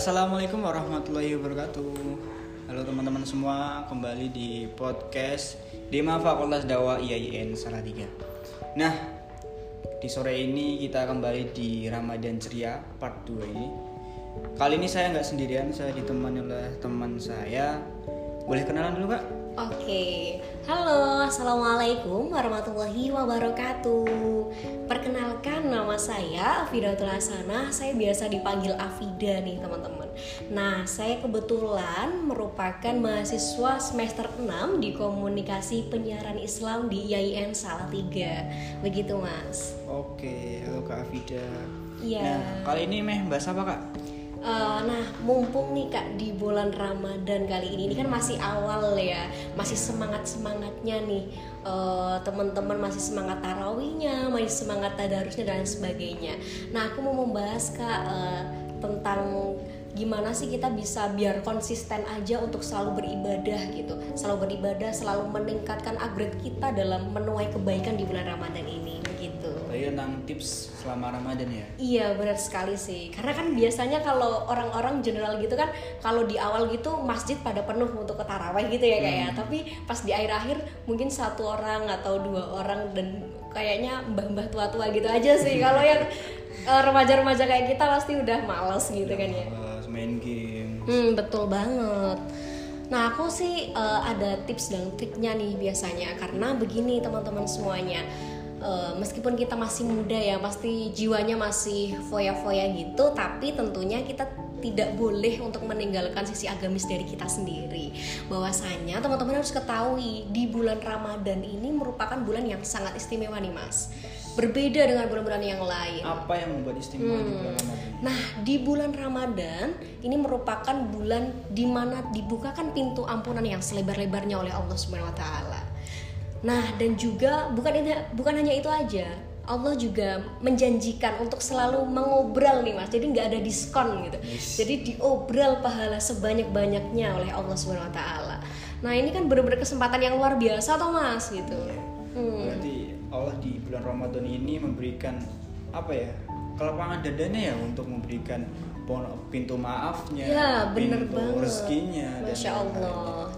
Assalamualaikum warahmatullahi wabarakatuh. Halo teman-teman semua, kembali di podcast Dema Fakultas Dakwah IAIN Salatiga. Nah, di sore ini kita kembali di Ramadan Ceria part 2 ini. Kali ini saya nggak sendirian, saya ditemani oleh teman saya. Boleh kenalan dulu, Kak? Oke, halo, assalamualaikum warahmatullahi wabarakatuh. Perkenalkan nama saya Afidatul Hasanah. Saya biasa dipanggil Afida nih teman-teman. Nah, saya kebetulan merupakan mahasiswa semester 6 di Komunikasi Penyiaran Islam di IAIN Salatiga. Begitu mas. Oke, halo Kak Afida. Iya. Nah, kali ini meh bahas apa, Kak? Uh, nah, mumpung nih kak di bulan Ramadan kali ini, ini kan masih awal ya, masih semangat semangatnya nih, uh, teman-teman masih semangat tarawihnya, masih semangat tadarusnya dan sebagainya. Nah, aku mau membahas kak uh, tentang gimana sih kita bisa biar konsisten aja untuk selalu beribadah gitu, selalu beribadah, selalu meningkatkan upgrade kita dalam menuai kebaikan di bulan Ramadan ini begitu. Tadi tentang tips selama Ramadan ya? Iya benar sekali sih. Karena kan biasanya kalau orang-orang general gitu kan kalau di awal gitu masjid pada penuh untuk ke taraweh gitu ya kayak. Hmm. Tapi pas di akhir-akhir mungkin satu orang atau dua orang dan kayaknya mbah-mbah tua-tua gitu aja sih. kalau yang uh, remaja-remaja kayak kita pasti udah males gitu kan ya. Main game. Hmm, betul banget. Nah, aku sih uh, ada tips dan triknya nih biasanya karena begini teman-teman semuanya uh, meskipun kita masih muda ya pasti jiwanya masih foya-foya gitu tapi tentunya kita tidak boleh untuk meninggalkan sisi agamis dari kita sendiri bahwasanya teman-teman harus ketahui di bulan Ramadan ini merupakan bulan yang sangat istimewa nih mas berbeda dengan bulan-bulan yang lain apa yang membuat istimewa hmm. di bulan hmm. Ramadan nah di bulan Ramadan ini merupakan bulan di mana dibukakan pintu ampunan yang selebar-lebarnya oleh Allah Subhanahu Wa Taala Nah, dan juga bukan bukan hanya itu aja. Allah juga menjanjikan untuk selalu mengobrol nih mas jadi nggak ada diskon gitu yes. jadi diobral pahala sebanyak-banyaknya oleh Allah Subhanahu Wa Taala nah ini kan benar-benar kesempatan yang luar biasa toh mas gitu iya. Hmm. berarti Allah di bulan Ramadan ini memberikan apa ya kelapangan dadanya ya untuk memberikan pintu maafnya ya, pintu banget. rezekinya Masya Allah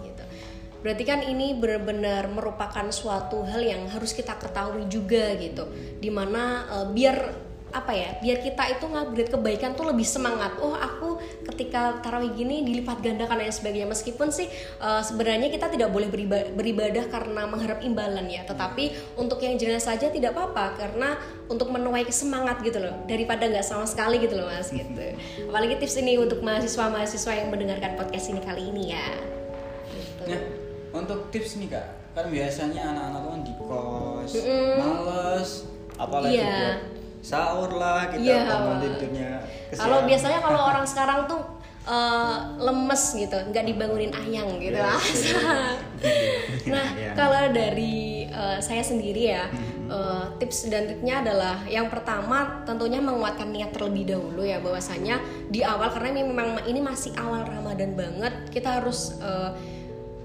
Berarti kan ini benar-benar merupakan suatu hal yang harus kita ketahui juga gitu. Di mana uh, biar apa ya biar kita itu ngupgrade kebaikan tuh lebih semangat. Oh aku ketika tarawih gini dilipat gandakan dan sebagainya. Meskipun sih uh, sebenarnya kita tidak boleh beribadah, beribadah karena mengharap imbalan ya. Tetapi untuk yang jelas saja tidak apa-apa karena untuk menuai semangat gitu loh. Daripada nggak sama sekali gitu loh mas gitu. Apalagi tips ini untuk mahasiswa-mahasiswa yang mendengarkan podcast ini kali ini ya. Gitu. ya untuk tips nih kak. Kan biasanya anak-anak tuh kan di kos mm -hmm. males apalagi yeah. buat sahur lah kita yeah. bangun tidurnya kalau biasanya kalau orang sekarang tuh uh, lemes gitu nggak dibangunin ayang gitu yeah, yeah. nah yeah. kalau dari uh, saya sendiri ya uh, tips dan triknya adalah yang pertama tentunya menguatkan niat terlebih dahulu ya bahwasanya di awal karena ini memang ini masih awal Ramadan banget kita harus uh,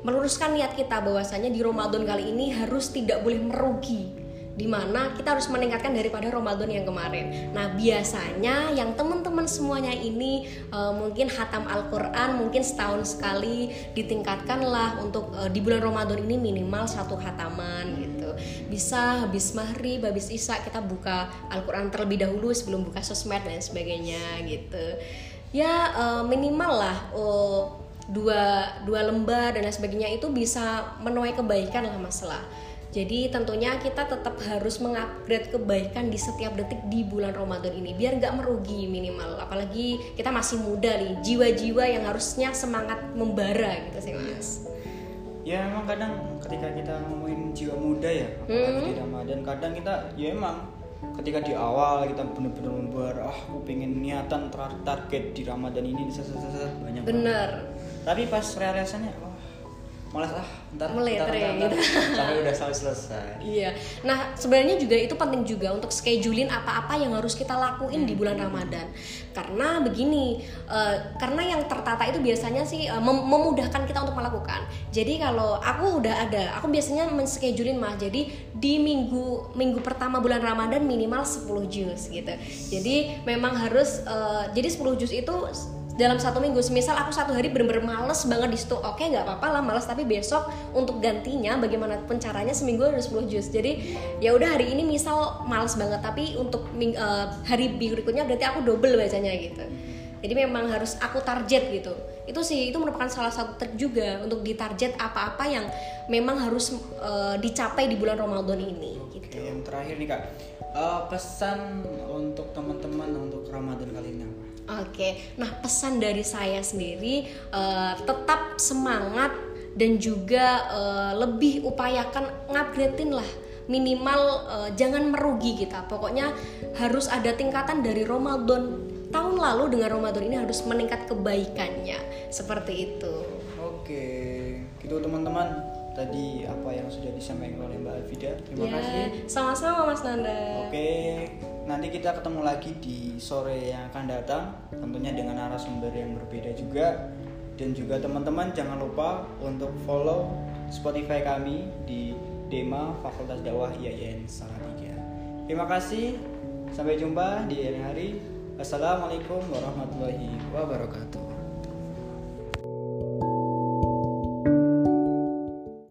meluruskan niat kita bahwasanya di Ramadan kali ini harus tidak boleh merugi di mana kita harus meningkatkan daripada Ramadan yang kemarin. Nah biasanya yang teman-teman semuanya ini uh, mungkin hatam Al-Quran mungkin setahun sekali ditingkatkanlah untuk uh, di bulan Ramadan ini minimal satu hataman gitu. Bisa habis maghrib, habis isya kita buka Al-Quran terlebih dahulu sebelum buka sosmed dan sebagainya gitu. Ya uh, minimal lah. Uh, dua dua lembar dan lain sebagainya itu bisa menuai kebaikan lah masalah. Jadi tentunya kita tetap harus mengupgrade kebaikan di setiap detik di bulan Ramadan ini biar nggak merugi minimal. Apalagi kita masih muda nih, jiwa-jiwa yang harusnya semangat membara gitu sih mas. Ya emang kadang ketika kita ngomongin jiwa muda ya, apalagi hmm. di Ramadan kadang kita ya emang ketika di awal kita benar-benar membara, ah aku pengen niatan target di Ramadan ini banyak bener tapi pas realisasinya malas ah ntar mulai ntar, ntar, ntar, sampai udah selesai selesai. Iya. Nah sebenarnya juga itu penting juga untuk schedulein apa-apa yang harus kita lakuin hmm. di bulan Ramadan. Karena begini uh, karena yang tertata itu biasanya sih uh, mem memudahkan kita untuk melakukan. Jadi kalau aku udah ada aku biasanya menschedulein mah jadi di minggu minggu pertama bulan Ramadan minimal 10 juz gitu. Jadi memang harus uh, jadi 10 juz itu dalam satu minggu. Semisal aku satu hari bener-bener males banget di situ. Oke nggak apa-apa lah males. Tapi besok untuk gantinya bagaimanapun caranya seminggu harus 10 jus jadi ya udah hari ini misal males banget. Tapi untuk uh, hari berikutnya berarti aku double bacanya gitu. Jadi memang harus aku target gitu. Itu sih itu merupakan salah satu trik juga untuk ditarget apa-apa yang memang harus uh, dicapai di bulan Ramadan ini gitu. Oke, yang terakhir nih kak. Uh, pesan untuk teman-teman untuk Ramadan kali ini? Oke, nah pesan dari saya sendiri uh, tetap semangat dan juga uh, lebih upayakan ngupgradein lah minimal uh, jangan merugi kita. Pokoknya harus ada tingkatan dari Ramadan tahun lalu dengan Ramadan ini harus meningkat kebaikannya seperti itu. Oke, gitu teman-teman. Tadi apa yang sudah disampaikan oleh Mbak Alvida. Terima ya, kasih. Sama-sama Mas Nanda. Oke, nanti kita ketemu lagi di sore yang akan datang tentunya dengan narasumber yang berbeda juga dan juga teman-teman jangan lupa untuk follow Spotify kami di Dema Fakultas Dakwah IAIN Salatiga. Terima kasih. Sampai jumpa di hari hari. Assalamualaikum warahmatullahi wabarakatuh.